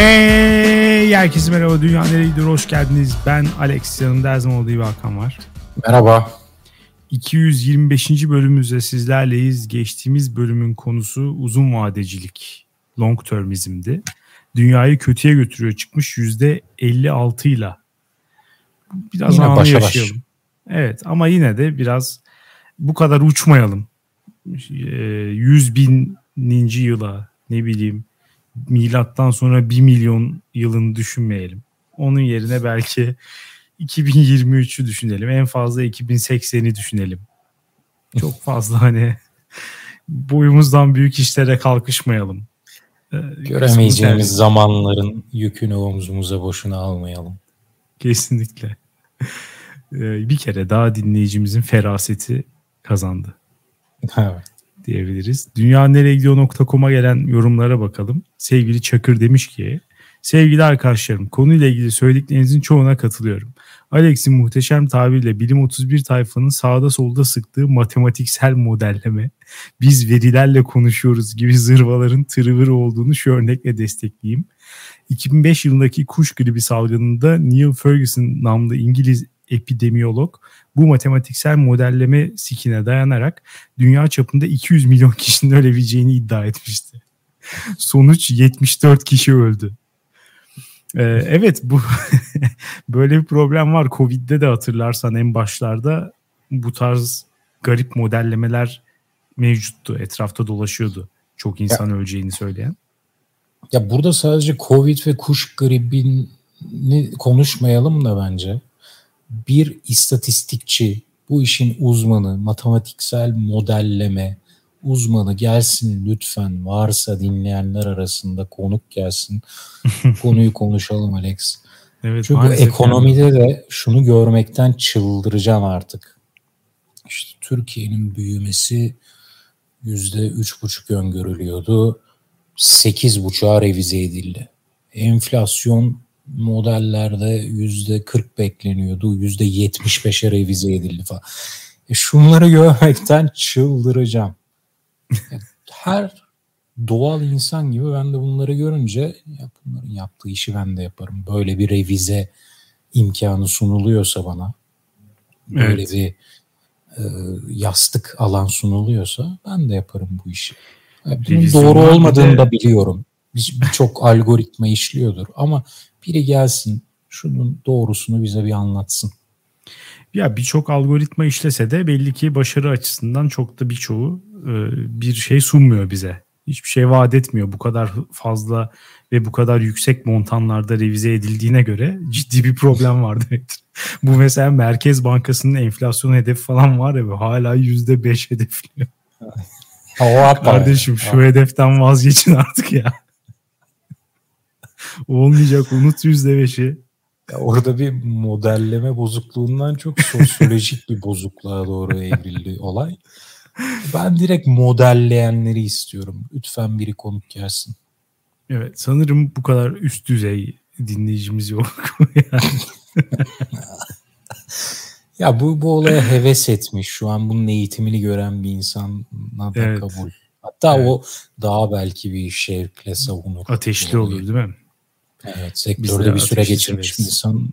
Hey herkese merhaba Dünya Nereyedir hoş geldiniz. Ben Alex yanımda her zaman olduğu gibi Hakan var. Merhaba. 225. bölümümüzde sizlerleyiz. Geçtiğimiz bölümün konusu uzun vadecilik, long termizmdi. Dünyayı kötüye götürüyor çıkmış %56 ile. Biraz yine başa yaşayalım. Baş. Evet ama yine de biraz bu kadar uçmayalım. 100 bininci yıla ne bileyim milattan sonra 1 milyon yılını düşünmeyelim. Onun yerine belki 2023'ü düşünelim. En fazla 2080'i düşünelim. Çok fazla hani boyumuzdan büyük işlere kalkışmayalım. Ee, Göremeyeceğimiz zamanların yükünü omzumuza boşuna almayalım. Kesinlikle. Ee, bir kere daha dinleyicimizin feraseti kazandı. Evet diyebiliriz. Dünyaneregidiyor.com'a gelen yorumlara bakalım. Sevgili Çakır demiş ki Sevgili arkadaşlarım konuyla ilgili söylediklerinizin çoğuna katılıyorum. Alex'in muhteşem tabirle Bilim 31 tayfanın sağda solda sıktığı matematiksel modelleme, biz verilerle konuşuyoruz gibi zırvaların tırıvır olduğunu şu örnekle destekleyeyim. 2005 yılındaki kuş gribi salgınında Neil Ferguson namlı İngiliz epidemiyolog bu matematiksel modelleme sikine dayanarak dünya çapında 200 milyon kişinin ölebileceğini iddia etmişti. Sonuç 74 kişi öldü. Ee, evet bu böyle bir problem var. Covid'de de hatırlarsan en başlarda bu tarz garip modellemeler mevcuttu. Etrafta dolaşıyordu. Çok insan ya, öleceğini söyleyen. Ya burada sadece Covid ve kuş gribini konuşmayalım da bence bir istatistikçi, bu işin uzmanı, matematiksel modelleme uzmanı gelsin lütfen. Varsa dinleyenler arasında konuk gelsin. Konuyu konuşalım Alex. Evet, Çünkü ekonomide yani. de şunu görmekten çıldıracağım artık. İşte Türkiye'nin büyümesi yüzde üç buçuk öngörülüyordu. Sekiz buçuğa revize edildi. Enflasyon modellerde yüzde 40 bekleniyordu. Yüzde 75'e revize edildi falan. E şunları görmekten çıldıracağım. Her doğal insan gibi ben de bunları görünce ya bunların yaptığı işi ben de yaparım. Böyle bir revize imkanı sunuluyorsa bana böyle evet. bir e, yastık alan sunuluyorsa ben de yaparım bu işi. Bunun doğru olmadığını da biliyorum. Birçok algoritma işliyordur ama biri gelsin şunun doğrusunu bize bir anlatsın. Ya birçok algoritma işlese de belli ki başarı açısından çok da birçoğu e, bir şey sunmuyor bize. Hiçbir şey vaat etmiyor. Bu kadar fazla ve bu kadar yüksek montanlarda revize edildiğine göre ciddi bir problem var demektir. bu mesela Merkez Bankası'nın enflasyon hedefi falan var ya hala yüzde beş hedefliyor. Kardeşim şu hedeften vazgeçin artık ya. Olmayacak unut yüzde beşi. orada bir modelleme bozukluğundan çok sosyolojik bir bozukluğa doğru evrildi olay. Ben direkt modelleyenleri istiyorum. Lütfen biri konuk gelsin. Evet sanırım bu kadar üst düzey dinleyicimiz yok. ya bu, bu olaya heves etmiş. Şu an bunun eğitimini gören bir insana da evet. kabul. Hatta evet. o daha belki bir şevkle savunur. Ateşli olur değil mi? Evet sektörde bir süre geçirmiş bir insan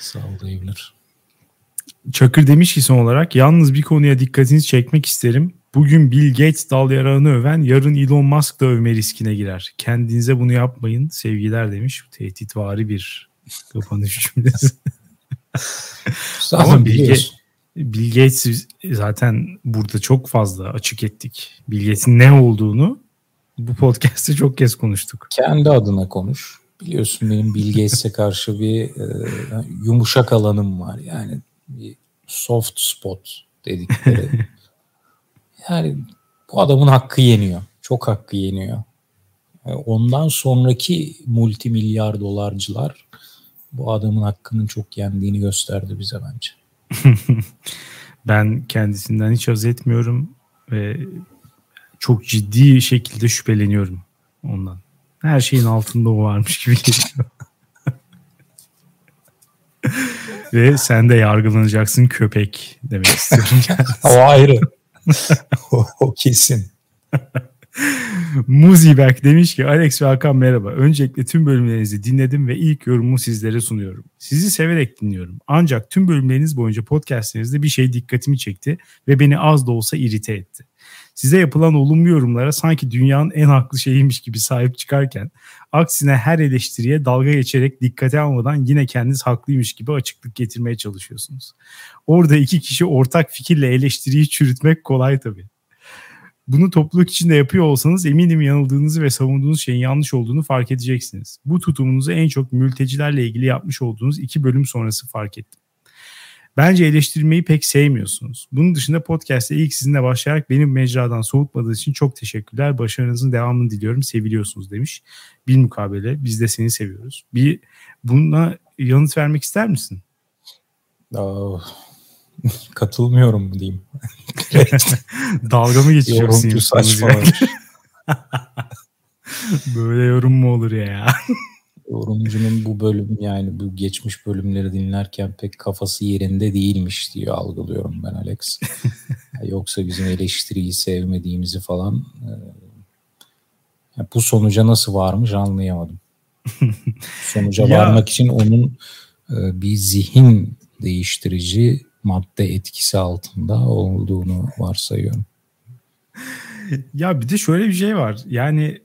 sağlayabilir. Çakır demiş ki son olarak yalnız bir konuya dikkatinizi çekmek isterim. Bugün Bill Gates dal yarağını öven yarın Elon Musk da övme riskine girer. Kendinize bunu yapmayın sevgiler demiş. Tehditvari bir kapanış cümlesi. Ama Bill, Gates, Bill Gates zaten burada çok fazla açık ettik. Bill Gates'in ne olduğunu bu podcast'te çok kez konuştuk. Kendi adına konuş. Biliyorsun benim Bill Gates'e karşı bir e, yumuşak alanım var. Yani bir soft spot dedikleri. yani bu adamın hakkı yeniyor. Çok hakkı yeniyor. E, ondan sonraki multimilyar dolarcılar bu adamın hakkının çok yendiğini gösterdi bize bence. ben kendisinden hiç haz etmiyorum ve çok ciddi şekilde şüpheleniyorum ondan. Her şeyin altında o varmış gibi geliyor. Ve sen de yargılanacaksın köpek demek istiyorum. o ayrı. o, o kesin. Muziberk demiş ki Alex ve Hakan merhaba. Öncelikle tüm bölümlerinizi dinledim ve ilk yorumumu sizlere sunuyorum. Sizi severek dinliyorum. Ancak tüm bölümleriniz boyunca podcastlerinizde bir şey dikkatimi çekti ve beni az da olsa irite etti. Size yapılan olumlu yorumlara sanki dünyanın en haklı şeyiymiş gibi sahip çıkarken aksine her eleştiriye dalga geçerek dikkate almadan yine kendiniz haklıymış gibi açıklık getirmeye çalışıyorsunuz. Orada iki kişi ortak fikirle eleştiriyi çürütmek kolay tabii. Bunu topluluk içinde yapıyor olsanız eminim yanıldığınızı ve savunduğunuz şeyin yanlış olduğunu fark edeceksiniz. Bu tutumunuzu en çok mültecilerle ilgili yapmış olduğunuz iki bölüm sonrası fark ettim. Bence eleştirmeyi pek sevmiyorsunuz. Bunun dışında podcast'te ilk sizinle başlayarak benim mecradan soğutmadığınız için çok teşekkürler. Başarınızın devamını diliyorum. Seviliyorsunuz demiş. Bir mukabele biz de seni seviyoruz. Bir buna yanıt vermek ister misin? Oh, katılmıyorum diyeyim. Dalga mı geçiyorsun? Yorumcu saçmalamış. Böyle yorum mu olur ya? Yorumcunun bu bölüm yani bu geçmiş bölümleri dinlerken pek kafası yerinde değilmiş diye algılıyorum ben Alex. Yoksa bizim eleştiriyi sevmediğimizi falan e, bu sonuca nasıl varmış anlayamadım. sonuca ya, varmak için onun e, bir zihin değiştirici madde etkisi altında olduğunu varsayıyorum. Ya bir de şöyle bir şey var. Yani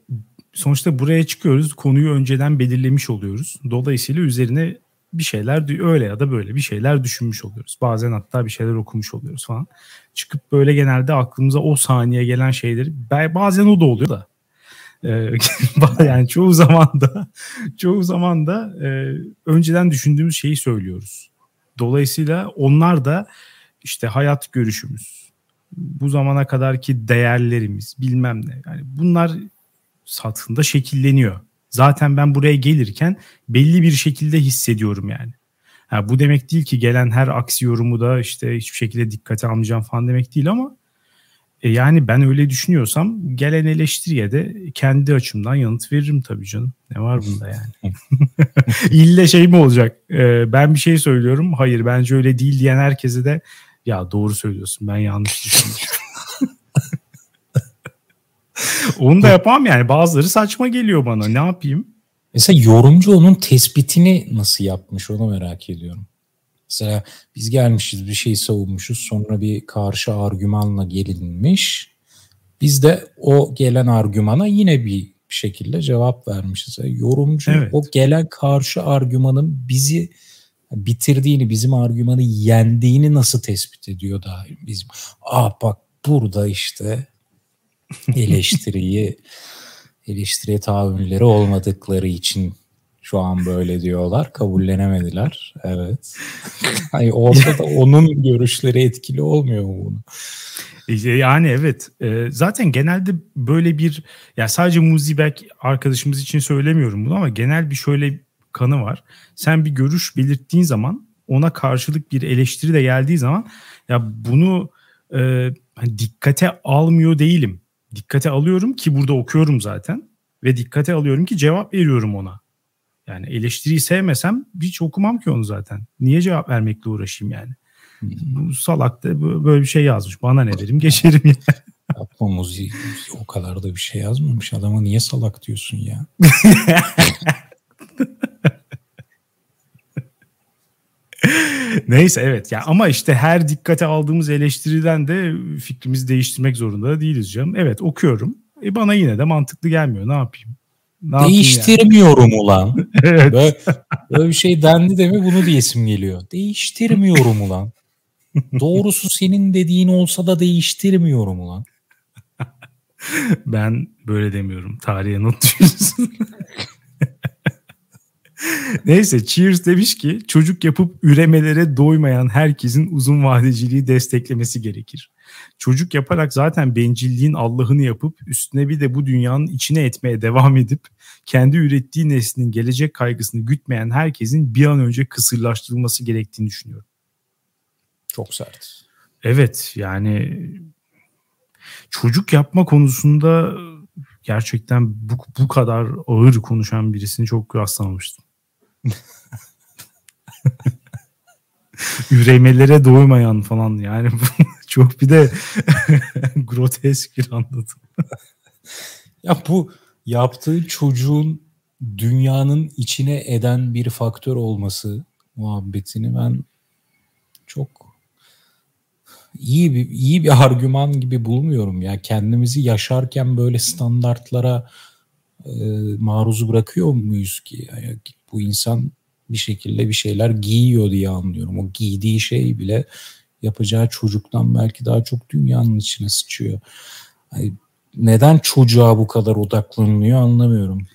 sonuçta buraya çıkıyoruz. Konuyu önceden belirlemiş oluyoruz. Dolayısıyla üzerine bir şeyler öyle ya da böyle bir şeyler düşünmüş oluyoruz. Bazen hatta bir şeyler okumuş oluyoruz falan. Çıkıp böyle genelde aklımıza o saniye gelen şeyleri bazen o da oluyor da. Ee, yani çoğu zaman da çoğu zaman da e, önceden düşündüğümüz şeyi söylüyoruz. Dolayısıyla onlar da işte hayat görüşümüz, bu zamana kadarki değerlerimiz bilmem ne. Yani bunlar satında şekilleniyor. Zaten ben buraya gelirken belli bir şekilde hissediyorum yani. Ha, bu demek değil ki gelen her aksi yorumu da işte hiçbir şekilde dikkate almayacağım falan demek değil ama e yani ben öyle düşünüyorsam gelen eleştiriye de kendi açımdan yanıt veririm tabii canım. Ne var bunda yani? İlle şey mi olacak? E, ben bir şey söylüyorum. Hayır bence öyle değil diyen herkese de ya doğru söylüyorsun ben yanlış düşünmüşüm. Onu da yapamam yani. Bazıları saçma geliyor bana. Ne yapayım? Mesela yorumcu onun tespitini nasıl yapmış onu merak ediyorum. Mesela biz gelmişiz bir şey savunmuşuz sonra bir karşı argümanla gelinmiş. Biz de o gelen argümana yine bir şekilde cevap vermişiz. Yani yorumcu evet. o gelen karşı argümanın bizi bitirdiğini, bizim argümanı yendiğini nasıl tespit ediyor daha bizim? Aa bak burada işte eleştiriyi eleştiriye tahammülleri olmadıkları için şu an böyle diyorlar. Kabullenemediler. Evet. Hani orada da onun görüşleri etkili olmuyor mu bunu? Yani evet. E, zaten genelde böyle bir ya sadece Muzibek arkadaşımız için söylemiyorum bunu ama genel bir şöyle kanı var. Sen bir görüş belirttiğin zaman ona karşılık bir eleştiri de geldiği zaman ya bunu e, hani dikkate almıyor değilim dikkate alıyorum ki burada okuyorum zaten ve dikkate alıyorum ki cevap veriyorum ona. Yani eleştiriyi sevmesem hiç okumam ki onu zaten. Niye cevap vermekle uğraşayım yani? Bu salak da böyle bir şey yazmış. Bana ne derim geçerim yani. Yapma Muzi o kadar da bir şey yazmamış. Adama niye salak diyorsun ya? Neyse evet ya ama işte her dikkate aldığımız eleştiriden de fikrimizi değiştirmek zorunda değiliz canım. Evet okuyorum. E bana yine de mantıklı gelmiyor. Ne yapayım? Ne Değiştirmiyorum yani? ulan. evet. Böyle, böyle bir şey dendi de mi bunu diyesim geliyor. Değiştirmiyorum ulan. Doğrusu senin dediğin olsa da değiştirmiyorum ulan. ben böyle demiyorum. Tarihe not düşürsün. Neyse Cheers demiş ki çocuk yapıp üremelere doymayan herkesin uzun vadeciliği desteklemesi gerekir. Çocuk yaparak zaten bencilliğin Allah'ını yapıp üstüne bir de bu dünyanın içine etmeye devam edip kendi ürettiği neslinin gelecek kaygısını gütmeyen herkesin bir an önce kısırlaştırılması gerektiğini düşünüyorum. Çok sert. Evet yani çocuk yapma konusunda gerçekten bu, bu kadar ağır konuşan birisini çok rastlamamıştım. Üremelere doymayan falan yani çok bir de grotesk bir anlatım. Ya bu yaptığı çocuğun dünyanın içine eden bir faktör olması muhabbetini ben çok iyi bir iyi bir argüman gibi bulmuyorum ya. Kendimizi yaşarken böyle standartlara e, maruz bırakıyor muyuz ki? Yani bu insan bir şekilde bir şeyler giyiyor diye anlıyorum. O giydiği şey bile yapacağı çocuktan belki daha çok dünyanın içine sıçıyor. Yani neden çocuğa bu kadar odaklanılıyor anlamıyorum.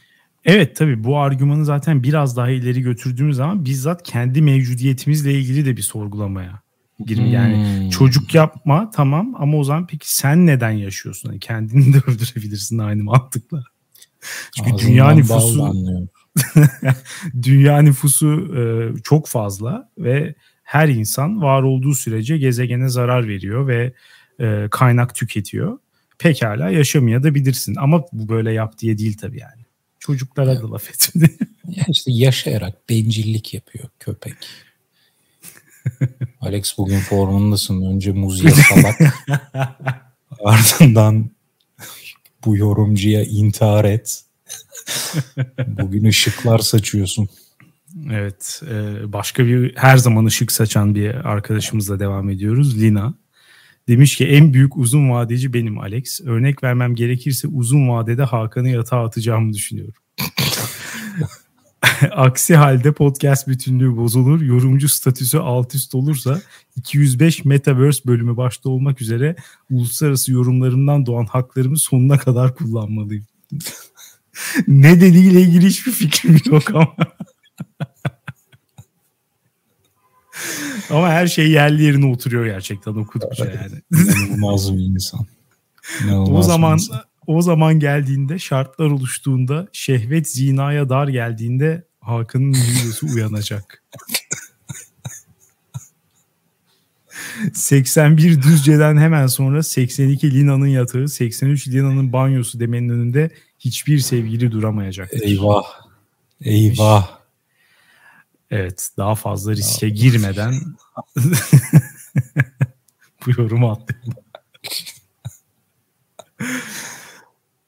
Evet tabii bu argümanı zaten biraz daha ileri götürdüğümüz zaman bizzat kendi mevcudiyetimizle ilgili de bir sorgulamaya girme. Hmm. Yani çocuk yapma tamam ama o zaman peki sen neden yaşıyorsun? Yani kendini de öldürebilirsin aynı mantıkla. Çünkü Ağzından dünya nüfusu dünya nüfusu e, çok fazla ve her insan var olduğu sürece gezegene zarar veriyor ve e, kaynak tüketiyor. Pekala yaşamaya da bilirsin ama bu böyle yap diye değil tabii yani. Çocuklara evet. da laf etmedi. ya işte yaşayarak bencillik yapıyor köpek. Alex bugün formundasın. Önce muz ye salak. Ardından bu yorumcuya intihar et. Bugün ışıklar saçıyorsun. Evet. E, başka bir her zaman ışık saçan bir arkadaşımızla devam ediyoruz. Lina. Demiş ki en büyük uzun vadeci benim Alex. Örnek vermem gerekirse uzun vadede Hakan'ı yatağa atacağımı düşünüyorum. Aksi halde podcast bütünlüğü bozulur. Yorumcu statüsü alt üst olursa 205 Metaverse bölümü başta olmak üzere uluslararası yorumlarımdan doğan haklarımı sonuna kadar kullanmalıyım. ne dediğiyle ilgili hiçbir fikrim yok ama. ama her şey yerli yerine oturuyor gerçekten okudukça yani. İnanılmaz bir insan. İnanılmaz o zaman insan. o zaman geldiğinde şartlar oluştuğunda şehvet zinaya dar geldiğinde Hakan'ın videosu uyanacak. 81 Düzce'den hemen sonra 82 Lina'nın yatağı, 83 Lina'nın banyosu demenin önünde hiçbir sevgili duramayacak. Eyvah. Eyvah. Evet daha fazla riske girmeden bu yorumu atlayalım.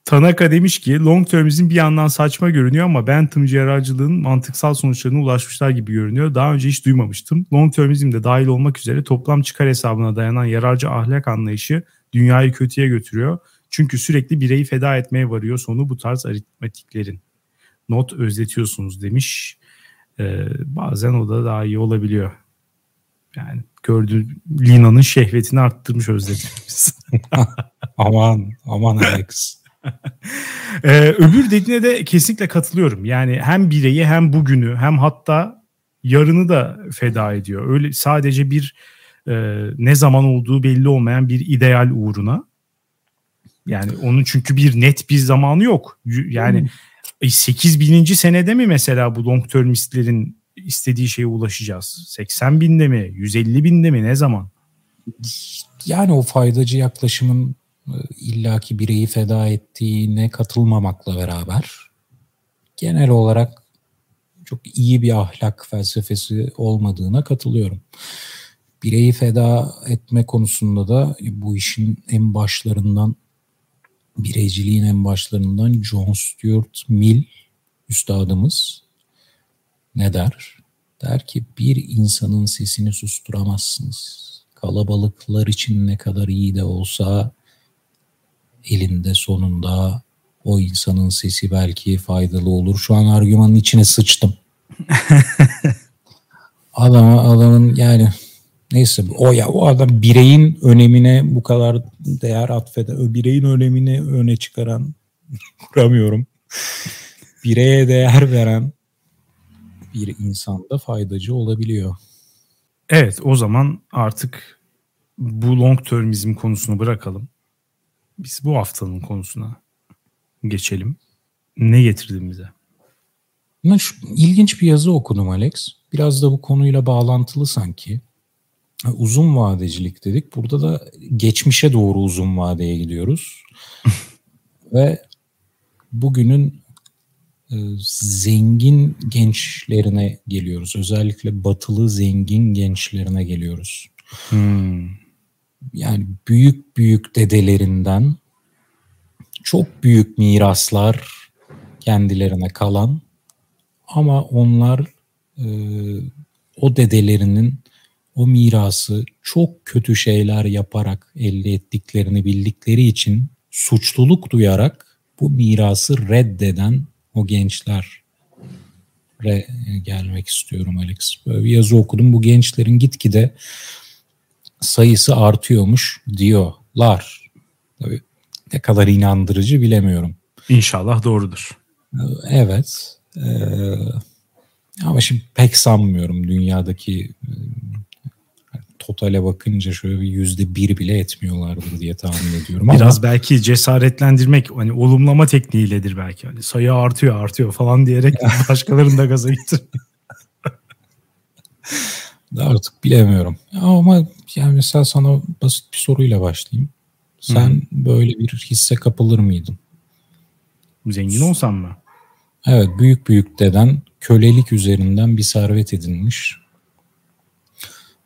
Tanaka demiş ki long termizm bir yandan saçma görünüyor ama Bentham cerrahcılığın mantıksal sonuçlarına ulaşmışlar gibi görünüyor. Daha önce hiç duymamıştım. Long termizm de dahil olmak üzere toplam çıkar hesabına dayanan yararcı ahlak anlayışı dünyayı kötüye götürüyor. Çünkü sürekli bireyi feda etmeye varıyor sonu bu tarz aritmetiklerin. Not özletiyorsunuz demiş. Ee, bazen o da daha iyi olabiliyor. Yani gördüğü Lina'nın şehvetini arttırmış özletimiz. aman aman Alex. ee, öbür dediğine de kesinlikle katılıyorum. Yani hem bireyi hem bugünü hem hatta yarını da feda ediyor. Öyle sadece bir e, ne zaman olduğu belli olmayan bir ideal uğruna. Yani onun çünkü bir net bir zamanı yok. Yani hmm. 8000. senede mi mesela bu long termistlerin istediği şeye ulaşacağız? 80 binde mi? 150 binde mi? Ne zaman? Yani o faydacı yaklaşımın e, illaki bireyi feda ettiğine katılmamakla beraber genel olarak çok iyi bir ahlak felsefesi olmadığına katılıyorum. Bireyi feda etme konusunda da bu işin en başlarından bireyciliğin en başlarından John Stuart Mill üstadımız ne der? Der ki bir insanın sesini susturamazsınız. Kalabalıklar için ne kadar iyi de olsa elinde sonunda o insanın sesi belki faydalı olur. Şu an argümanın içine sıçtım. Adama adamın yani neyse o ya o adam bireyin önemine bu kadar değer atfeden, o bireyin önemini öne çıkaran kuramıyorum. Bireye değer veren bir insanda faydacı olabiliyor. Evet o zaman artık bu long termizm konusunu bırakalım. Biz bu haftanın konusuna geçelim. Ne getirdin bize? İlginç bir yazı okudum Alex. Biraz da bu konuyla bağlantılı sanki. Uzun vadecilik dedik. Burada da geçmişe doğru uzun vadeye gidiyoruz. Ve bugünün e, zengin gençlerine geliyoruz. Özellikle batılı zengin gençlerine geliyoruz. Hmm yani büyük büyük dedelerinden çok büyük miraslar kendilerine kalan ama onlar e, o dedelerinin o mirası çok kötü şeyler yaparak elde ettiklerini bildikleri için suçluluk duyarak bu mirası reddeden o gençler gelmek istiyorum Alex. Böyle bir yazı okudum. Bu gençlerin gitgide sayısı artıyormuş diyorlar. Tabii ne kadar inandırıcı bilemiyorum. İnşallah doğrudur. Evet. Ee, ama şimdi pek sanmıyorum dünyadaki e, totale bakınca şöyle bir yüzde bir bile etmiyorlardır diye tahmin ediyorum. Biraz ama... belki cesaretlendirmek hani olumlama tekniğiyledir belki. Hani sayı artıyor artıyor falan diyerek başkalarını da gaza getiriyor. Artık bilemiyorum. Ama yani mesela sana basit bir soruyla başlayayım. Sen Hı. böyle bir hisse kapılır mıydın? Zengin olsam mı? Evet büyük büyük deden kölelik üzerinden bir servet edinmiş.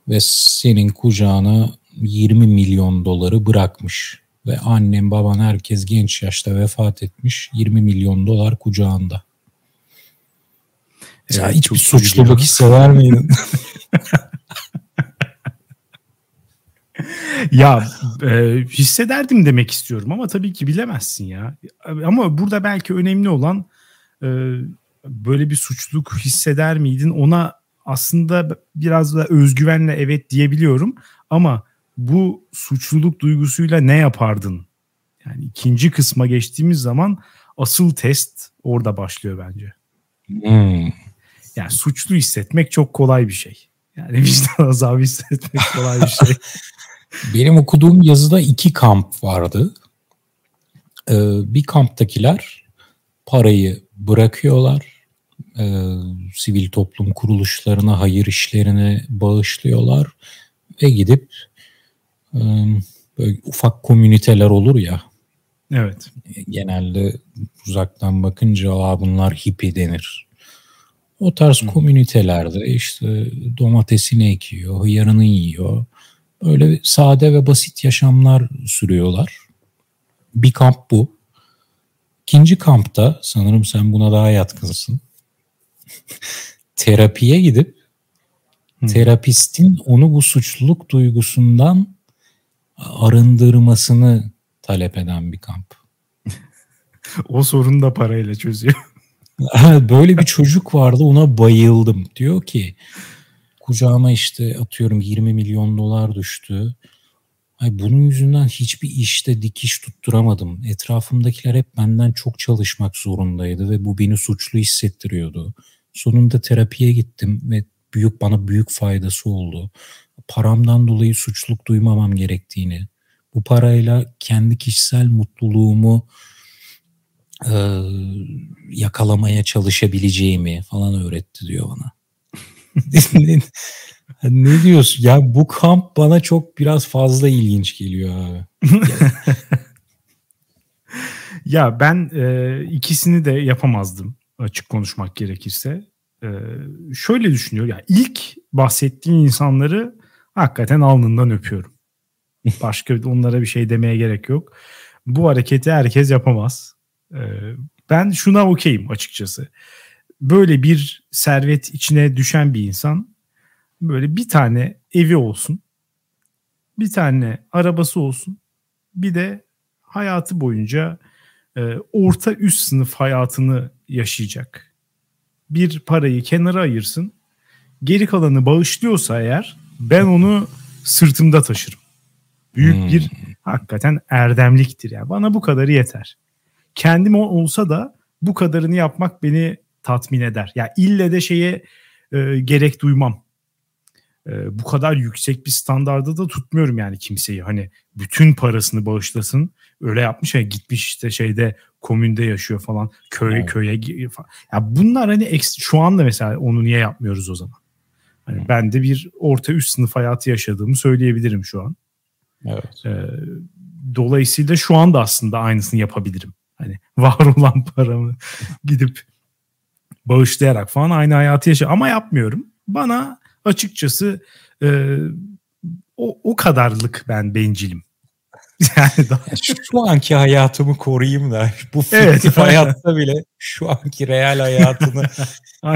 Ve senin kucağına 20 milyon doları bırakmış. Ve annem baban herkes genç yaşta vefat etmiş. 20 milyon dolar kucağında. Evet, Sen hiçbir suçluluk hisseder miydin? ya e, hissederdim demek istiyorum ama tabii ki bilemezsin ya. Ama burada belki önemli olan e, böyle bir suçluluk hisseder miydin? Ona aslında biraz da özgüvenle evet diyebiliyorum ama bu suçluluk duygusuyla ne yapardın? Yani ikinci kısma geçtiğimiz zaman asıl test orada başlıyor bence. Hmm. Yani suçlu hissetmek çok kolay bir şey. Yani vicdan azabı hissetmek kolay bir şey. Benim okuduğum yazıda iki kamp vardı. Ee, bir kamptakiler parayı bırakıyorlar. Ee, sivil toplum kuruluşlarına, hayır işlerine bağışlıyorlar. Ve gidip e, böyle ufak komüniteler olur ya. Evet. Genelde uzaktan bakınca Aa, bunlar hippie denir. O tarz Hı. komünitelerde işte domatesini ekiyor, hıyarını yiyor Öyle sade ve basit yaşamlar sürüyorlar. Bir kamp bu. İkinci kampta sanırım sen buna daha yatkınsın. Terapiye gidip terapistin onu bu suçluluk duygusundan arındırmasını talep eden bir kamp. o sorunu da parayla çözüyor. Böyle bir çocuk vardı ona bayıldım. Diyor ki kucağıma işte atıyorum 20 milyon dolar düştü. Ay bunun yüzünden hiçbir işte dikiş tutturamadım. Etrafımdakiler hep benden çok çalışmak zorundaydı ve bu beni suçlu hissettiriyordu. Sonunda terapiye gittim ve büyük bana büyük faydası oldu. Paramdan dolayı suçluluk duymamam gerektiğini, bu parayla kendi kişisel mutluluğumu e, yakalamaya çalışabileceğimi falan öğretti diyor bana. ne diyorsun? Ya bu kamp bana çok biraz fazla ilginç geliyor abi. ya ben e, ikisini de yapamazdım açık konuşmak gerekirse. E, şöyle düşünüyorum. Ya ilk bahsettiğin insanları hakikaten alnından öpüyorum. Başka onlara bir şey demeye gerek yok. Bu hareketi herkes yapamaz. E, ben şuna okeyim açıkçası böyle bir servet içine düşen bir insan böyle bir tane evi olsun, bir tane arabası olsun, bir de hayatı boyunca e, orta üst sınıf hayatını yaşayacak. Bir parayı kenara ayırsın, geri kalanı bağışlıyorsa eğer ben onu sırtımda taşırım. Büyük hmm. bir hakikaten erdemliktir yani. Bana bu kadarı yeter. Kendim olsa da bu kadarını yapmak beni tatmin eder. Ya yani ille de şeye e, gerek duymam. E, bu kadar yüksek bir standarda da tutmuyorum yani kimseyi. Hani bütün parasını bağışlasın. Öyle yapmış ya gitmiş işte şeyde komünde yaşıyor falan. Köye evet. köye falan. Ya bunlar hani şu anda mesela onu niye yapmıyoruz o zaman? Hani ben de bir orta üst sınıf hayatı yaşadığımı söyleyebilirim şu an. Evet. E, dolayısıyla şu anda aslında aynısını yapabilirim. Hani var olan paramı gidip bağışlayarak falan aynı hayatı yaşa ama yapmıyorum. Bana açıkçası e, o, o kadarlık ben bencilim. Yani daha... şu, şu anki hayatımı koruyayım da bu fiktif evet, hayatta bile şu anki real hayatını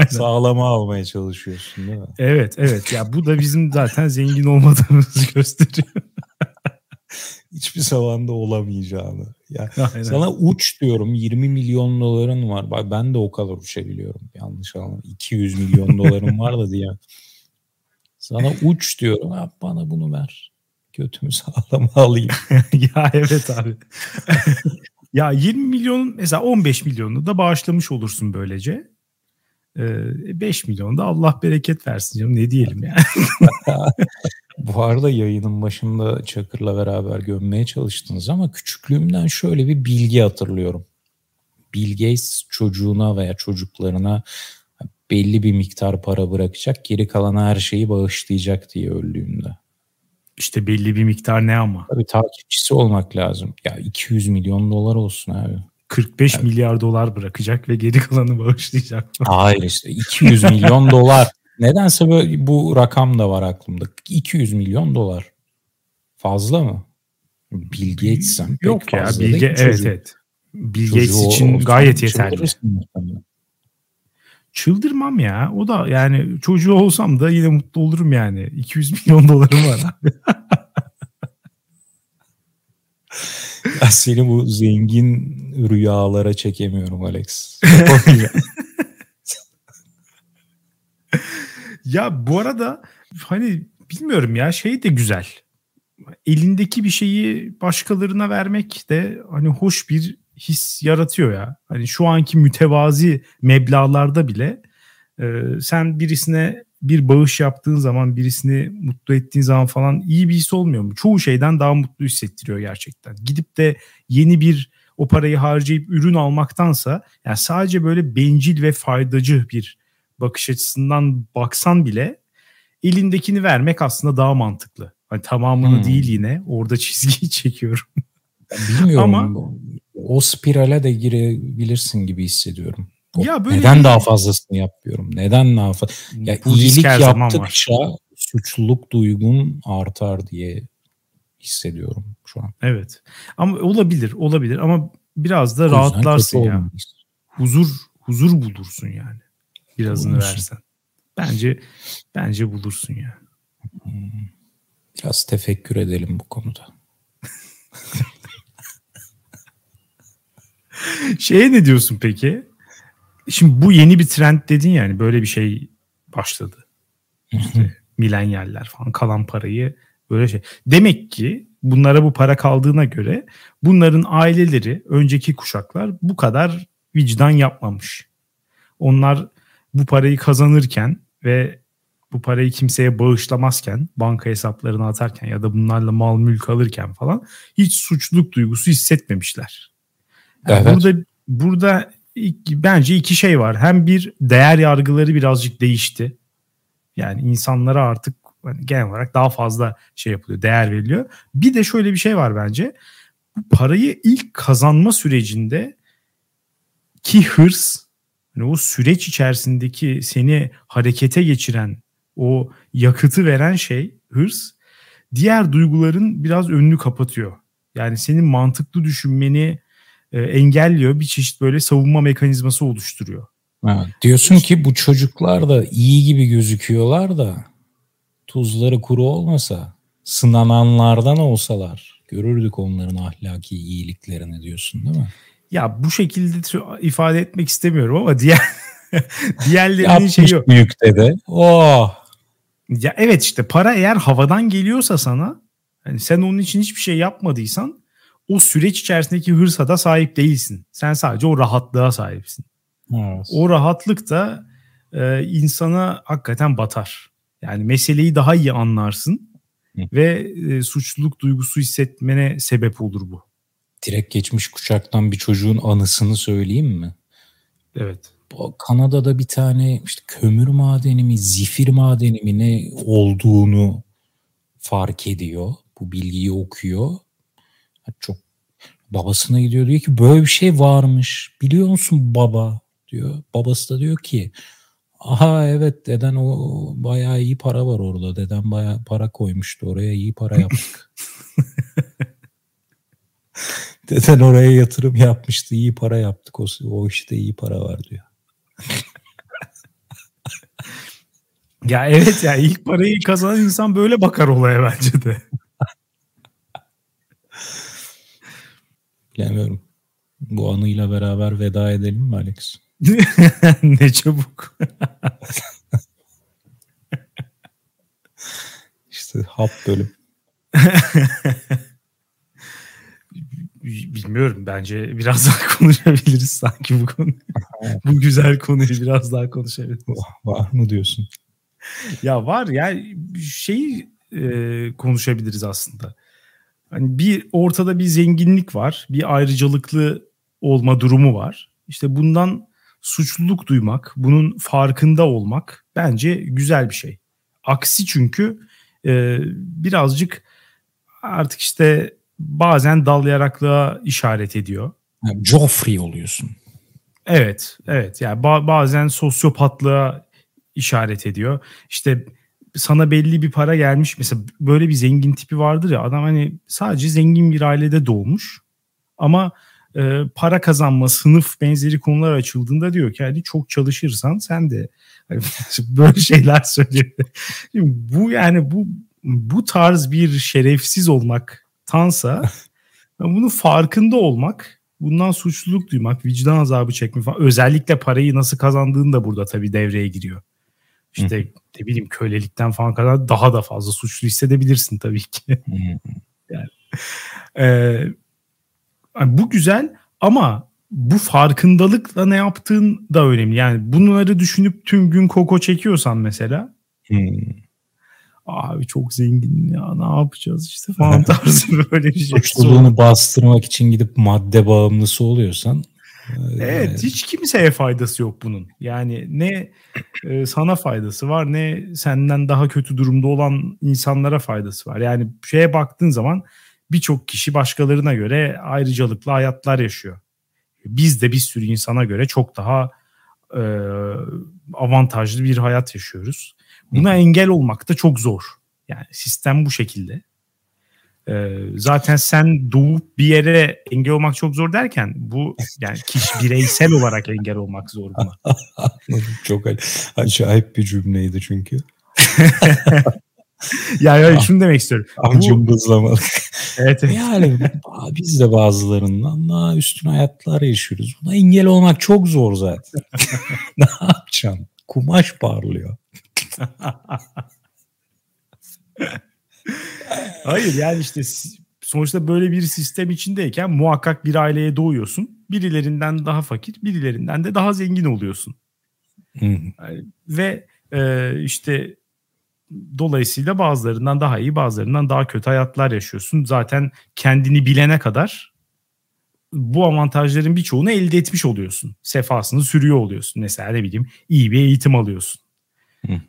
sağlama almaya çalışıyorsun değil mi? Evet evet ya bu da bizim zaten zengin olmadığımızı gösteriyor. Hiçbir zamanda olamayacağını. Ya Aynen. sana uç diyorum 20 milyon doların var. Bak ben de o kadar uçabiliyorum. Yanlış anlama. 200 milyon dolarım var da diye. Sana uç diyorum. Ha, bana bunu ver. Götümü sağlama alayım. ya evet abi. ya 20 milyon mesela 15 milyonu da bağışlamış olursun böylece. 5 milyon da Allah bereket versin canım ne diyelim yani. Bu arada yayının başında Çakır'la beraber gömmeye çalıştınız ama küçüklüğümden şöyle bir bilgi hatırlıyorum. Bill Gates çocuğuna veya çocuklarına belli bir miktar para bırakacak, geri kalan her şeyi bağışlayacak diye öldüğünde. İşte belli bir miktar ne ama? Tabii takipçisi olmak lazım. Ya 200 milyon dolar olsun abi. 45 evet. milyar dolar bırakacak ve geri kalanı bağışlayacak. Hayır işte 200 milyon dolar. Nedense böyle bu rakam da var aklımda. 200 milyon dolar. Fazla mı? Bill Gates'en Yok ya Bill Gates evet evet. Bill Gates için gayet yeterli. Çıldırmam ya. O da yani çocuğu olsam da yine mutlu olurum yani. 200 milyon dolarım var ya seni bu zengin rüyalara çekemiyorum Alex. ya bu arada hani bilmiyorum ya şey de güzel. Elindeki bir şeyi başkalarına vermek de hani hoş bir his yaratıyor ya. Hani şu anki mütevazi meblalarda bile e, sen birisine bir bağış yaptığın zaman birisini mutlu ettiğin zaman falan iyi bir his olmuyor mu? Çoğu şeyden daha mutlu hissettiriyor gerçekten. Gidip de yeni bir o parayı harcayıp ürün almaktansa yani sadece böyle bencil ve faydacı bir bakış açısından baksan bile elindekini vermek aslında daha mantıklı. Hani tamamını hmm. değil yine orada çizgiyi çekiyorum. Bilmiyorum ama o spirale de girebilirsin gibi hissediyorum. O, ya böyle neden bir... daha fazlasını yapıyorum? Neden daha fazla? Ya Bu iyilik yaptıkça suçluluk duygun artar diye hissediyorum şu an. Evet. Ama olabilir, olabilir ama biraz da rahatlarsın ya. Olmayız. Huzur huzur bulursun yani. Birazını Bulursun. versen. Bence bence bulursun ya. Hmm. Biraz tefekkür edelim bu konuda. Şeye ne diyorsun peki? Şimdi bu yeni bir trend dedin yani böyle bir şey başladı. İşte milenyaller falan kalan parayı böyle şey. Demek ki bunlara bu para kaldığına göre bunların aileleri önceki kuşaklar bu kadar vicdan yapmamış. Onlar bu parayı kazanırken ve bu parayı kimseye bağışlamazken, banka hesaplarına atarken ya da bunlarla mal mülk alırken falan hiç suçluluk duygusu hissetmemişler. Yani evet. Burada burada bence iki şey var. Hem bir değer yargıları birazcık değişti. Yani insanlara artık hani genel olarak daha fazla şey yapılıyor, değer veriliyor. Bir de şöyle bir şey var bence. Bu parayı ilk kazanma sürecinde ki hırs yani o süreç içerisindeki seni harekete geçiren o yakıtı veren şey hırs diğer duyguların biraz önünü kapatıyor. Yani senin mantıklı düşünmeni e, engelliyor. Bir çeşit böyle savunma mekanizması oluşturuyor. Ha, diyorsun ki bu çocuklar da iyi gibi gözüküyorlar da tuzları kuru olmasa sınananlardan olsalar görürdük onların ahlaki iyiliklerini diyorsun değil mi? Ya bu şekilde ifade etmek istemiyorum ama diğer diğerlerinin şeyi yok. büyük dede. Oh. Ya evet işte para eğer havadan geliyorsa sana yani sen onun için hiçbir şey yapmadıysan o süreç içerisindeki hırsa da sahip değilsin. Sen sadece o rahatlığa sahipsin. Evet. O rahatlık da e, insana hakikaten batar. Yani meseleyi daha iyi anlarsın Hı. ve e, suçluluk duygusu hissetmene sebep olur bu direkt geçmiş kuşaktan bir çocuğun anısını söyleyeyim mi? Evet. Kanada'da bir tane işte kömür madeni mi, zifir madeni mi ne olduğunu fark ediyor. Bu bilgiyi okuyor. Çok babasına gidiyor diyor ki böyle bir şey varmış. Biliyor musun baba diyor. Babası da diyor ki aha evet deden o bayağı iyi para var orada. Deden bayağı para koymuştu oraya iyi para yaptık. Deden oraya yatırım yapmıştı. iyi para yaptık. O, o işte iyi para var diyor. ya evet ya ilk parayı kazanan insan böyle bakar olaya bence de. Bilemiyorum. Bu anıyla beraber veda edelim mi Alex? ne çabuk. işte hap bölüm. Bilmiyorum bence biraz daha konuşabiliriz sanki bu konu. bu güzel konuyu biraz daha konuşabiliriz. Var mı diyorsun? Ya var ya şeyi e, konuşabiliriz aslında. Hani bir ortada bir zenginlik var, bir ayrıcalıklı olma durumu var. İşte bundan suçluluk duymak, bunun farkında olmak bence güzel bir şey. Aksi çünkü e, birazcık artık işte bazen dal yaraklığa işaret ediyor. Yani Joffrey oluyorsun. Evet, evet. Yani ba- bazen sosyopatlığa işaret ediyor. İşte sana belli bir para gelmiş. Mesela böyle bir zengin tipi vardır ya adam hani sadece zengin bir ailede doğmuş. Ama e, para kazanma, sınıf benzeri konular açıldığında diyor ki hani çok çalışırsan sen de böyle şeyler söylüyor. bu yani bu bu tarz bir şerefsiz olmak tansa bunun farkında olmak, bundan suçluluk duymak, vicdan azabı çekmek falan özellikle parayı nasıl kazandığın da burada tabii devreye giriyor. İşte Hı. ne bileyim kölelikten falan kadar daha da fazla suçlu hissedebilirsin tabii ki. yani, e, bu güzel ama bu farkındalıkla ne yaptığın da önemli. Yani bunları düşünüp tüm gün koko çekiyorsan mesela abi çok zengin ya ne yapacağız işte falan tarzı böyle bir şey. Suçluluğunu bastırmak için gidip madde bağımlısı oluyorsan Evet hiç kimseye faydası yok bunun. Yani ne e, sana faydası var ne senden daha kötü durumda olan insanlara faydası var. Yani şeye baktığın zaman birçok kişi başkalarına göre ayrıcalıklı hayatlar yaşıyor. Biz de bir sürü insana göre çok daha e, avantajlı bir hayat yaşıyoruz. Buna engel olmak da çok zor. Yani sistem bu şekilde. Ee, zaten sen doğup bir yere engel olmak çok zor derken bu yani kişi bireysel olarak engel olmak zor buna. çok acayip bir cümleydi çünkü. yani öyle şunu demek istiyorum. Amcımbızlamalık. evet, evet. Yani biz de bazılarından daha üstün hayatlar yaşıyoruz. Buna engel olmak çok zor zaten. ne yapacaksın? Kumaş parlıyor. Hayır yani işte sonuçta böyle bir sistem içindeyken muhakkak bir aileye doğuyorsun. Birilerinden daha fakir, birilerinden de daha zengin oluyorsun. Yani, ve e, işte dolayısıyla bazılarından daha iyi, bazılarından daha kötü hayatlar yaşıyorsun. Zaten kendini bilene kadar bu avantajların birçoğunu elde etmiş oluyorsun. Sefasını sürüyor oluyorsun. Mesela ne bileyim iyi bir eğitim alıyorsun.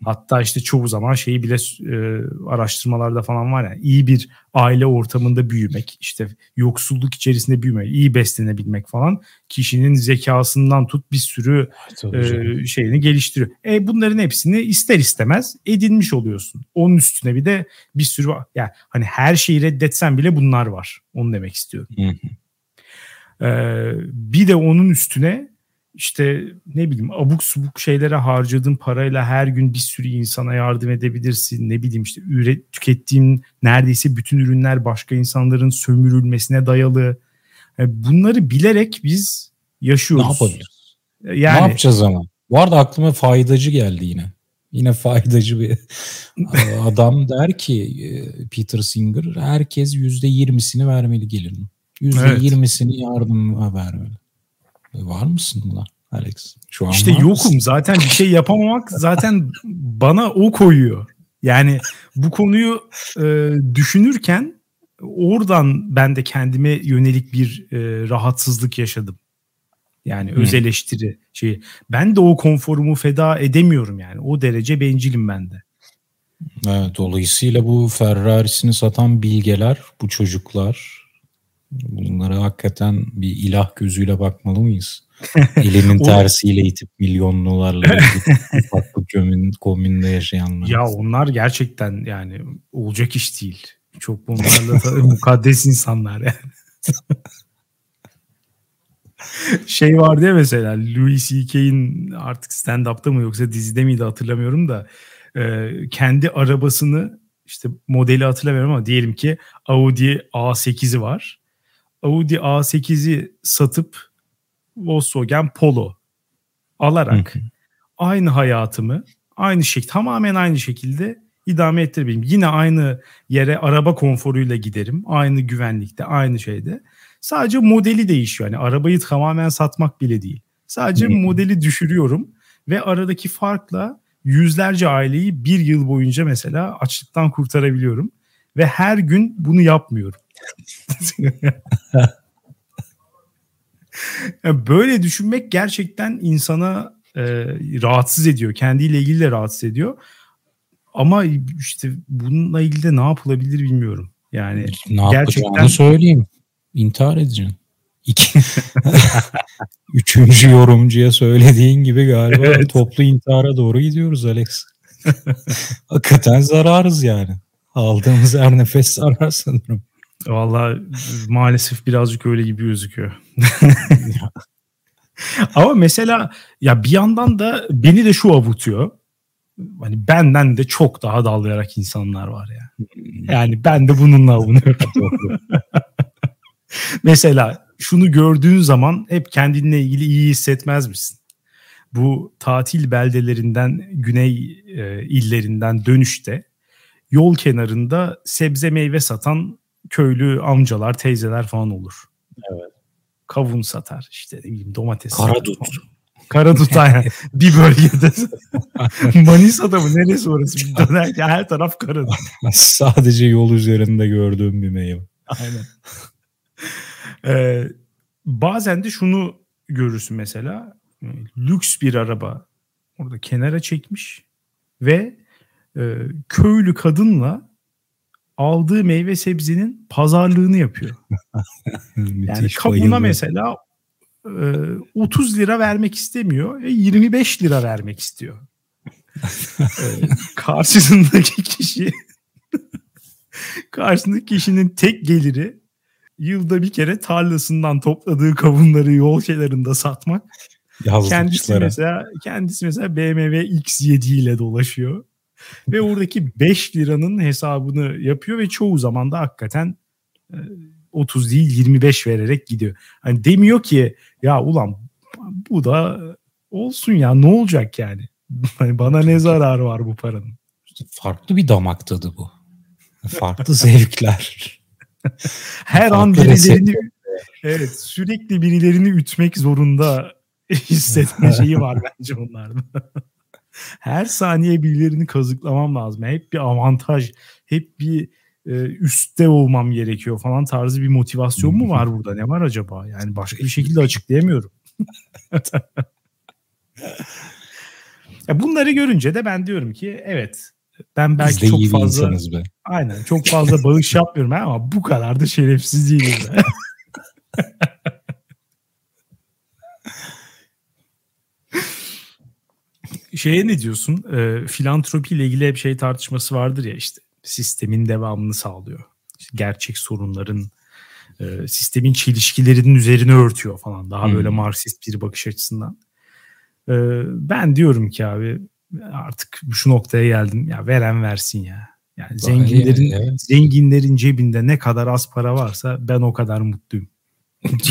Hatta işte çoğu zaman şeyi bile e, araştırmalarda falan var ya iyi bir aile ortamında büyümek, işte yoksulluk içerisinde büyümek, iyi beslenebilmek falan kişinin zekasından tut bir sürü e, şeyini geliştiriyor. E bunların hepsini ister istemez edinmiş oluyorsun. Onun üstüne bir de bir sürü yani hani her şeyi reddetsen bile bunlar var. Onu demek istiyorum. Ee, bir de onun üstüne işte ne bileyim abuk subuk şeylere harcadığın parayla her gün bir sürü insana yardım edebilirsin. Ne bileyim işte üret, tükettiğin neredeyse bütün ürünler başka insanların sömürülmesine dayalı. Yani bunları bilerek biz yaşıyoruz. Ne yapabiliriz? Yani, ne yapacağız ama? Bu arada aklıma faydacı geldi yine. Yine faydacı bir adam der ki e, Peter Singer herkes yüzde yirmisini vermeli gelirin. Yüzde yirmisini yardıma vermeli. Var mısın buna Alex? Şu an işte yokum. Mısın? Zaten bir şey yapamamak zaten bana o koyuyor. Yani bu konuyu e, düşünürken oradan ben de kendime yönelik bir e, rahatsızlık yaşadım. Yani hmm. öz eleştiri şeyi. Ben de o konforumu feda edemiyorum yani. O derece bencilim ben de. Evet, dolayısıyla bu Ferrari'sini satan bilgeler, bu çocuklar Bunlara hakikaten bir ilah gözüyle bakmalı mıyız? Elinin tersiyle itip milyon dolarla farklı komün, komünde yaşayanlar. Ya onlar gerçekten yani olacak iş değil. Çok bunlarla mukaddes insanlar yani. şey var diye mesela Louis C.K.'in artık stand-up'ta mı yoksa dizide miydi hatırlamıyorum da e, kendi arabasını işte modeli hatırlamıyorum ama diyelim ki Audi A8'i var. Audi A8'i satıp Volkswagen Polo alarak aynı hayatımı aynı şekilde tamamen aynı şekilde idame ettirebilirim. Yine aynı yere araba konforuyla giderim. Aynı güvenlikte, aynı şeyde. Sadece modeli değişiyor. Yani arabayı tamamen satmak bile değil. Sadece modeli düşürüyorum ve aradaki farkla yüzlerce aileyi bir yıl boyunca mesela açlıktan kurtarabiliyorum. Ve her gün bunu yapmıyorum. Böyle düşünmek gerçekten insana e, rahatsız ediyor. Kendiyle ilgili de rahatsız ediyor. Ama işte bununla ilgili de ne yapılabilir bilmiyorum. Yani ne gerçekten söyleyeyim. İntihar edeceksin. İki. Üçüncü yorumcuya söylediğin gibi galiba evet. toplu intihara doğru gidiyoruz Alex. Hakikaten zararız yani. Aldığımız her nefes zarar sanırım. Valla maalesef birazcık öyle gibi gözüküyor. Ama mesela ya bir yandan da beni de şu avutuyor. Hani benden de çok daha dallayarak insanlar var ya. Yani ben de bununla avunuyorum. mesela şunu gördüğün zaman hep kendinle ilgili iyi hissetmez misin? Bu tatil beldelerinden, güney e, illerinden dönüşte yol kenarında sebze meyve satan köylü amcalar, teyzeler falan olur. Evet. Kavun satar işte ne bileyim domates. Karadut. Karadut aynen. bir bölgede. Manisa'da mı neresi orası? Bir döner, her taraf karadut. Sadece yol üzerinde gördüğüm bir meyve. Aynen. Ee, bazen de şunu görürsün mesela. Lüks bir araba orada kenara çekmiş ve e, köylü kadınla aldığı meyve sebzenin pazarlığını yapıyor. yani kabına mesela e, 30 lira vermek istemiyor ve 25 lira vermek istiyor. e, karşısındaki kişi karşısındaki kişinin tek geliri yılda bir kere tarlasından topladığı kavunları yol kenarında satmak. Kendisi mesela kendisi mesela BMW X7 ile dolaşıyor. Ve oradaki 5 liranın hesabını yapıyor ve çoğu zaman da hakikaten 30 e, değil 25 vererek gidiyor. Hani demiyor ki ya ulan bu da olsun ya ne olacak yani? Hani bana ne zarar var bu paranın? Farklı bir damak tadı bu. Farklı zevkler. Her an birilerini evet sürekli birilerini ütmek zorunda hissetme şeyi var bence onlarda. Her saniye birilerini kazıklamam lazım. Hep bir avantaj, hep bir e, üstte olmam gerekiyor falan tarzı bir motivasyon mu var burada? Ne var acaba? Yani başka bir şekilde açıklayamıyorum. ya bunları görünce de ben diyorum ki evet ben belki çok fazla be. aynen çok fazla bağış yapmıyorum ama bu kadar da şerefsiz değilim. Şeye ne diyorsun? E, filantropi ile ilgili bir şey tartışması vardır ya işte sistemin devamını sağlıyor. İşte gerçek sorunların e, sistemin çelişkilerinin üzerine örtüyor falan. Daha hmm. böyle Marksist bir bakış açısından. E, ben diyorum ki abi artık şu noktaya geldim. Ya veren versin ya. Yani zenginlerin evet. zenginlerin cebinde ne kadar az para varsa ben o kadar mutluyum.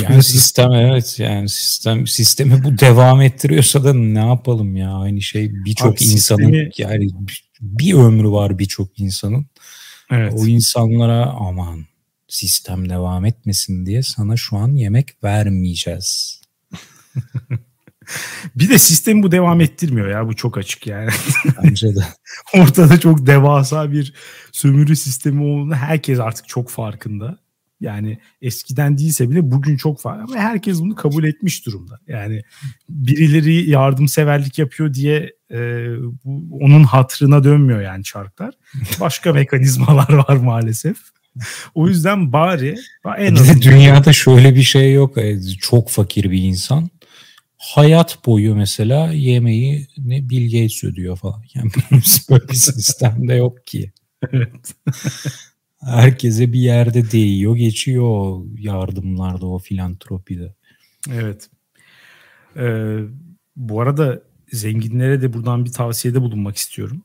Yani sistem evet yani sistem sistemi bu devam ettiriyorsa da ne yapalım ya aynı şey birçok insanın sistemi... yani bir ömrü var birçok insanın. Evet. O insanlara aman sistem devam etmesin diye sana şu an yemek vermeyeceğiz. bir de sistem bu devam ettirmiyor ya bu çok açık yani. Bence de. Ortada çok devasa bir sömürü sistemi olduğunu herkes artık çok farkında. Yani eskiden değilse bile bugün çok farklı. Ve herkes bunu kabul etmiş durumda. Yani birileri yardımseverlik yapıyor diye e, bu, onun hatrına dönmüyor yani çarklar. Başka mekanizmalar var maalesef. O yüzden bari en azından... dünyada şöyle bir şey yok. E, çok fakir bir insan hayat boyu mesela yemeği ne Bill Gates ödüyor falan. Yani böyle bir sistemde yok ki. Evet. Herkese bir yerde değiyor, geçiyor o yardımlarda, o filantropide. Evet. Ee, bu arada zenginlere de buradan bir tavsiyede bulunmak istiyorum.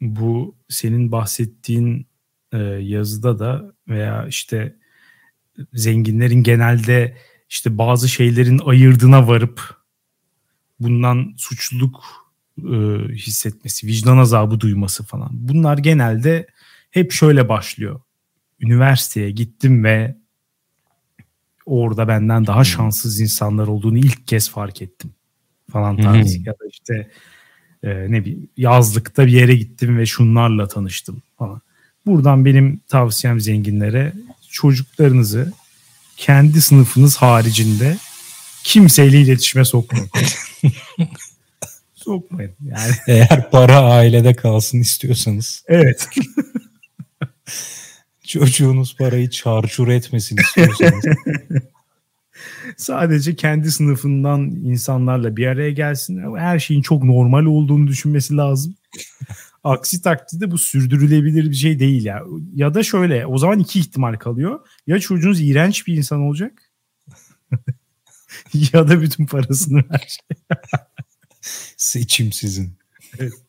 Bu senin bahsettiğin e, yazıda da veya işte zenginlerin genelde işte bazı şeylerin ayırdına varıp bundan suçluluk e, hissetmesi, vicdan azabı duyması falan. Bunlar genelde hep şöyle başlıyor. Üniversiteye gittim ve orada benden daha şanssız insanlar olduğunu ilk kez fark ettim falan tarzı ya da işte e, ne bileyim yazlıkta bir yere gittim ve şunlarla tanıştım falan. Buradan benim tavsiyem zenginlere çocuklarınızı kendi sınıfınız haricinde kimseyle iletişime sokmayın. sokmayın. Yani. Eğer para ailede kalsın istiyorsanız. Evet. Çocuğunuz parayı çarçur etmesin istiyorsanız. Sadece kendi sınıfından insanlarla bir araya gelsin. Her şeyin çok normal olduğunu düşünmesi lazım. Aksi takdirde bu sürdürülebilir bir şey değil ya. Ya da şöyle o zaman iki ihtimal kalıyor. Ya çocuğunuz iğrenç bir insan olacak ya da bütün parasını verecek. Seçim sizin. Evet.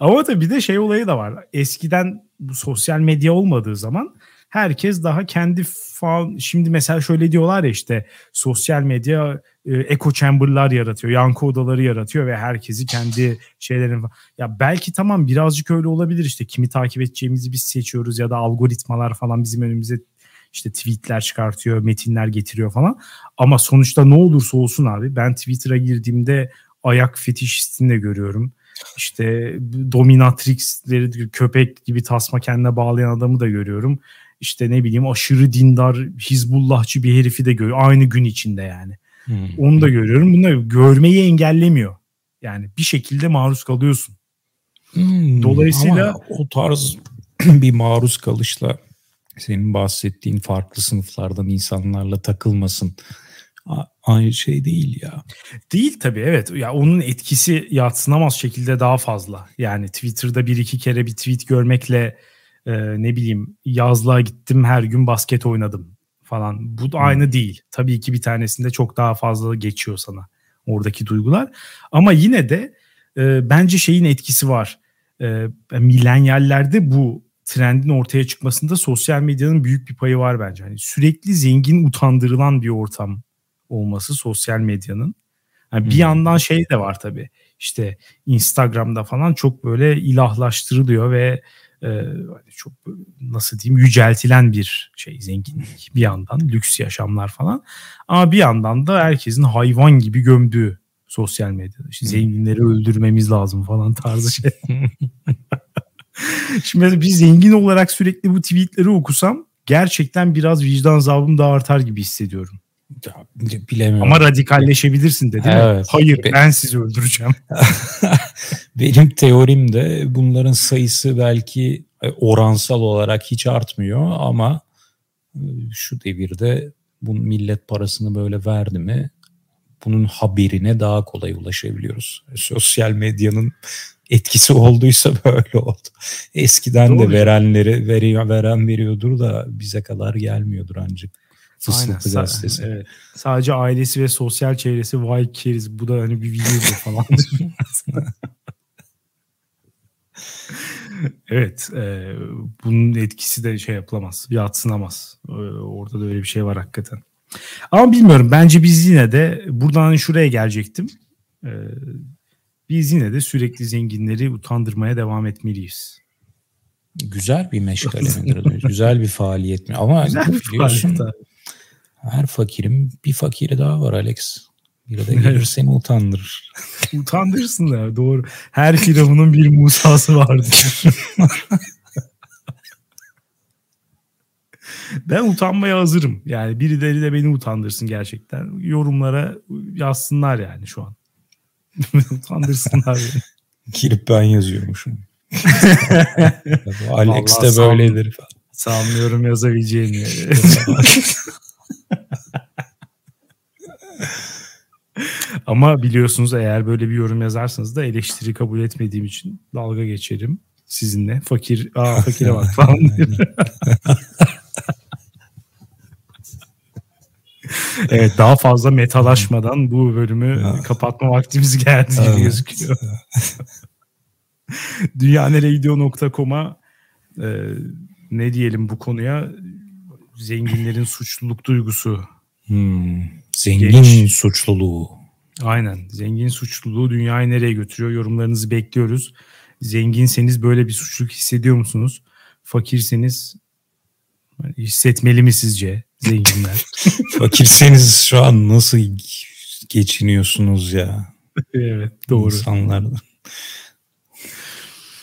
Ama tabii bir de şey olayı da var. Eskiden bu sosyal medya olmadığı zaman herkes daha kendi falan şimdi mesela şöyle diyorlar ya işte sosyal medya e, echo chamber'lar yaratıyor, yankı odaları yaratıyor ve herkesi kendi şeylerin ya belki tamam birazcık öyle olabilir işte kimi takip edeceğimizi biz seçiyoruz ya da algoritmalar falan bizim önümüze işte tweetler çıkartıyor, metinler getiriyor falan. Ama sonuçta ne olursa olsun abi ben Twitter'a girdiğimde ayak fetişistini de görüyorum. İşte dominatrixleri köpek gibi tasma kendine bağlayan adamı da görüyorum. İşte ne bileyim aşırı dindar Hizbullahçı bir herifi de görüyorum. Aynı gün içinde yani. Hmm. Onu da görüyorum. Bunları görmeyi engellemiyor. Yani bir şekilde maruz kalıyorsun. Hmm, Dolayısıyla ama o tarz bir maruz kalışla senin bahsettiğin farklı sınıflardan insanlarla takılmasın aynı şey değil ya. Değil tabii evet. Ya onun etkisi yatsınamaz şekilde daha fazla. Yani Twitter'da bir iki kere bir tweet görmekle e, ne bileyim yazlığa gittim her gün basket oynadım falan. Bu da hmm. aynı değil. Tabii ki bir tanesinde çok daha fazla geçiyor sana oradaki duygular. Ama yine de e, bence şeyin etkisi var. E, milenyallerde bu trendin ortaya çıkmasında sosyal medyanın büyük bir payı var bence. Yani sürekli zengin utandırılan bir ortam olması sosyal medyanın. Yani bir hmm. yandan şey de var tabii. İşte Instagram'da falan çok böyle ilahlaştırılıyor ve e, hani çok nasıl diyeyim yüceltilen bir şey zenginlik bir yandan lüks yaşamlar falan. Ama bir yandan da herkesin hayvan gibi gömdüğü sosyal medyada. İşte zenginleri öldürmemiz lazım falan tarzı şey. Şimdi mesela bir zengin olarak sürekli bu tweetleri okusam gerçekten biraz vicdan azabım da artar gibi hissediyorum. Bilemiyorum. Ama radikalleşebilirsin de değil evet. mi? Hayır Be- ben sizi öldüreceğim. Benim teorim de bunların sayısı belki e, oransal olarak hiç artmıyor ama e, şu devirde bu millet parasını böyle verdi mi bunun haberine daha kolay ulaşabiliyoruz. Sosyal medyanın etkisi olduysa böyle oldu. Eskiden Doğru. de verenleri veriyor, veren veriyordur da bize kadar gelmiyordur ancak. Fısıltı gazetesi. Evet. Sadece ailesi ve sosyal çevresi vay keriz bu da hani bir videodur falan. evet. E, bunun etkisi de şey yapılamaz. Yatsınamaz. E, orada da öyle bir şey var hakikaten. Ama bilmiyorum. Bence biz yine de buradan şuraya gelecektim. E, biz yine de sürekli zenginleri utandırmaya devam etmeliyiz. Güzel bir meşgale midir? Güzel bir faaliyet mi? Ama Güzel bir biliyorsun faaliyet her fakirin bir fakiri daha var Alex. Bir de gelir seni utandırır. Utandırırsın da doğru. Her firavunun bir Musa'sı vardır. ben utanmaya hazırım. Yani birileri de beni utandırsın gerçekten. Yorumlara yazsınlar yani şu an. Utandırsınlar beni. Girip ben yazıyormuşum. Alex de böyledir. Sanmıyorum yazabileceğini. Ama biliyorsunuz eğer böyle bir yorum yazarsanız da eleştiri kabul etmediğim için dalga geçerim sizinle. Fakir, aa fakire bak falan. Evet daha fazla metalaşmadan bu bölümü ya. kapatma vaktimiz geldi gibi evet. gözüküyor. Dünyaneregidiyor.com'a e, ne diyelim bu konuya zenginlerin suçluluk duygusu. Hmm, zengin Genç. suçluluğu. Aynen. Zengin suçluluğu dünyayı nereye götürüyor? Yorumlarınızı bekliyoruz. Zenginseniz böyle bir suçluluk hissediyor musunuz? Fakirseniz hissetmeli mi sizce zenginler? Fakirseniz şu an nasıl geçiniyorsunuz ya? evet doğru. İnsanlar.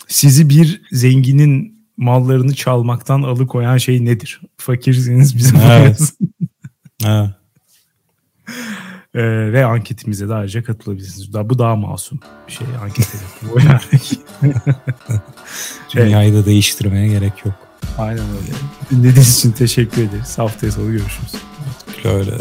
Sizi bir zenginin mallarını çalmaktan alıkoyan şey nedir? Fakirseniz bizim evet. evet. Ee, ve anketimize de ayrıca katılabilirsiniz. Daha, bu daha masum bir şey anket. Dünyayı evet. da değiştirmeye gerek yok. Aynen öyle. Dinlediğiniz için teşekkür ederiz. Haftaya salı görüşürüz. Öyle.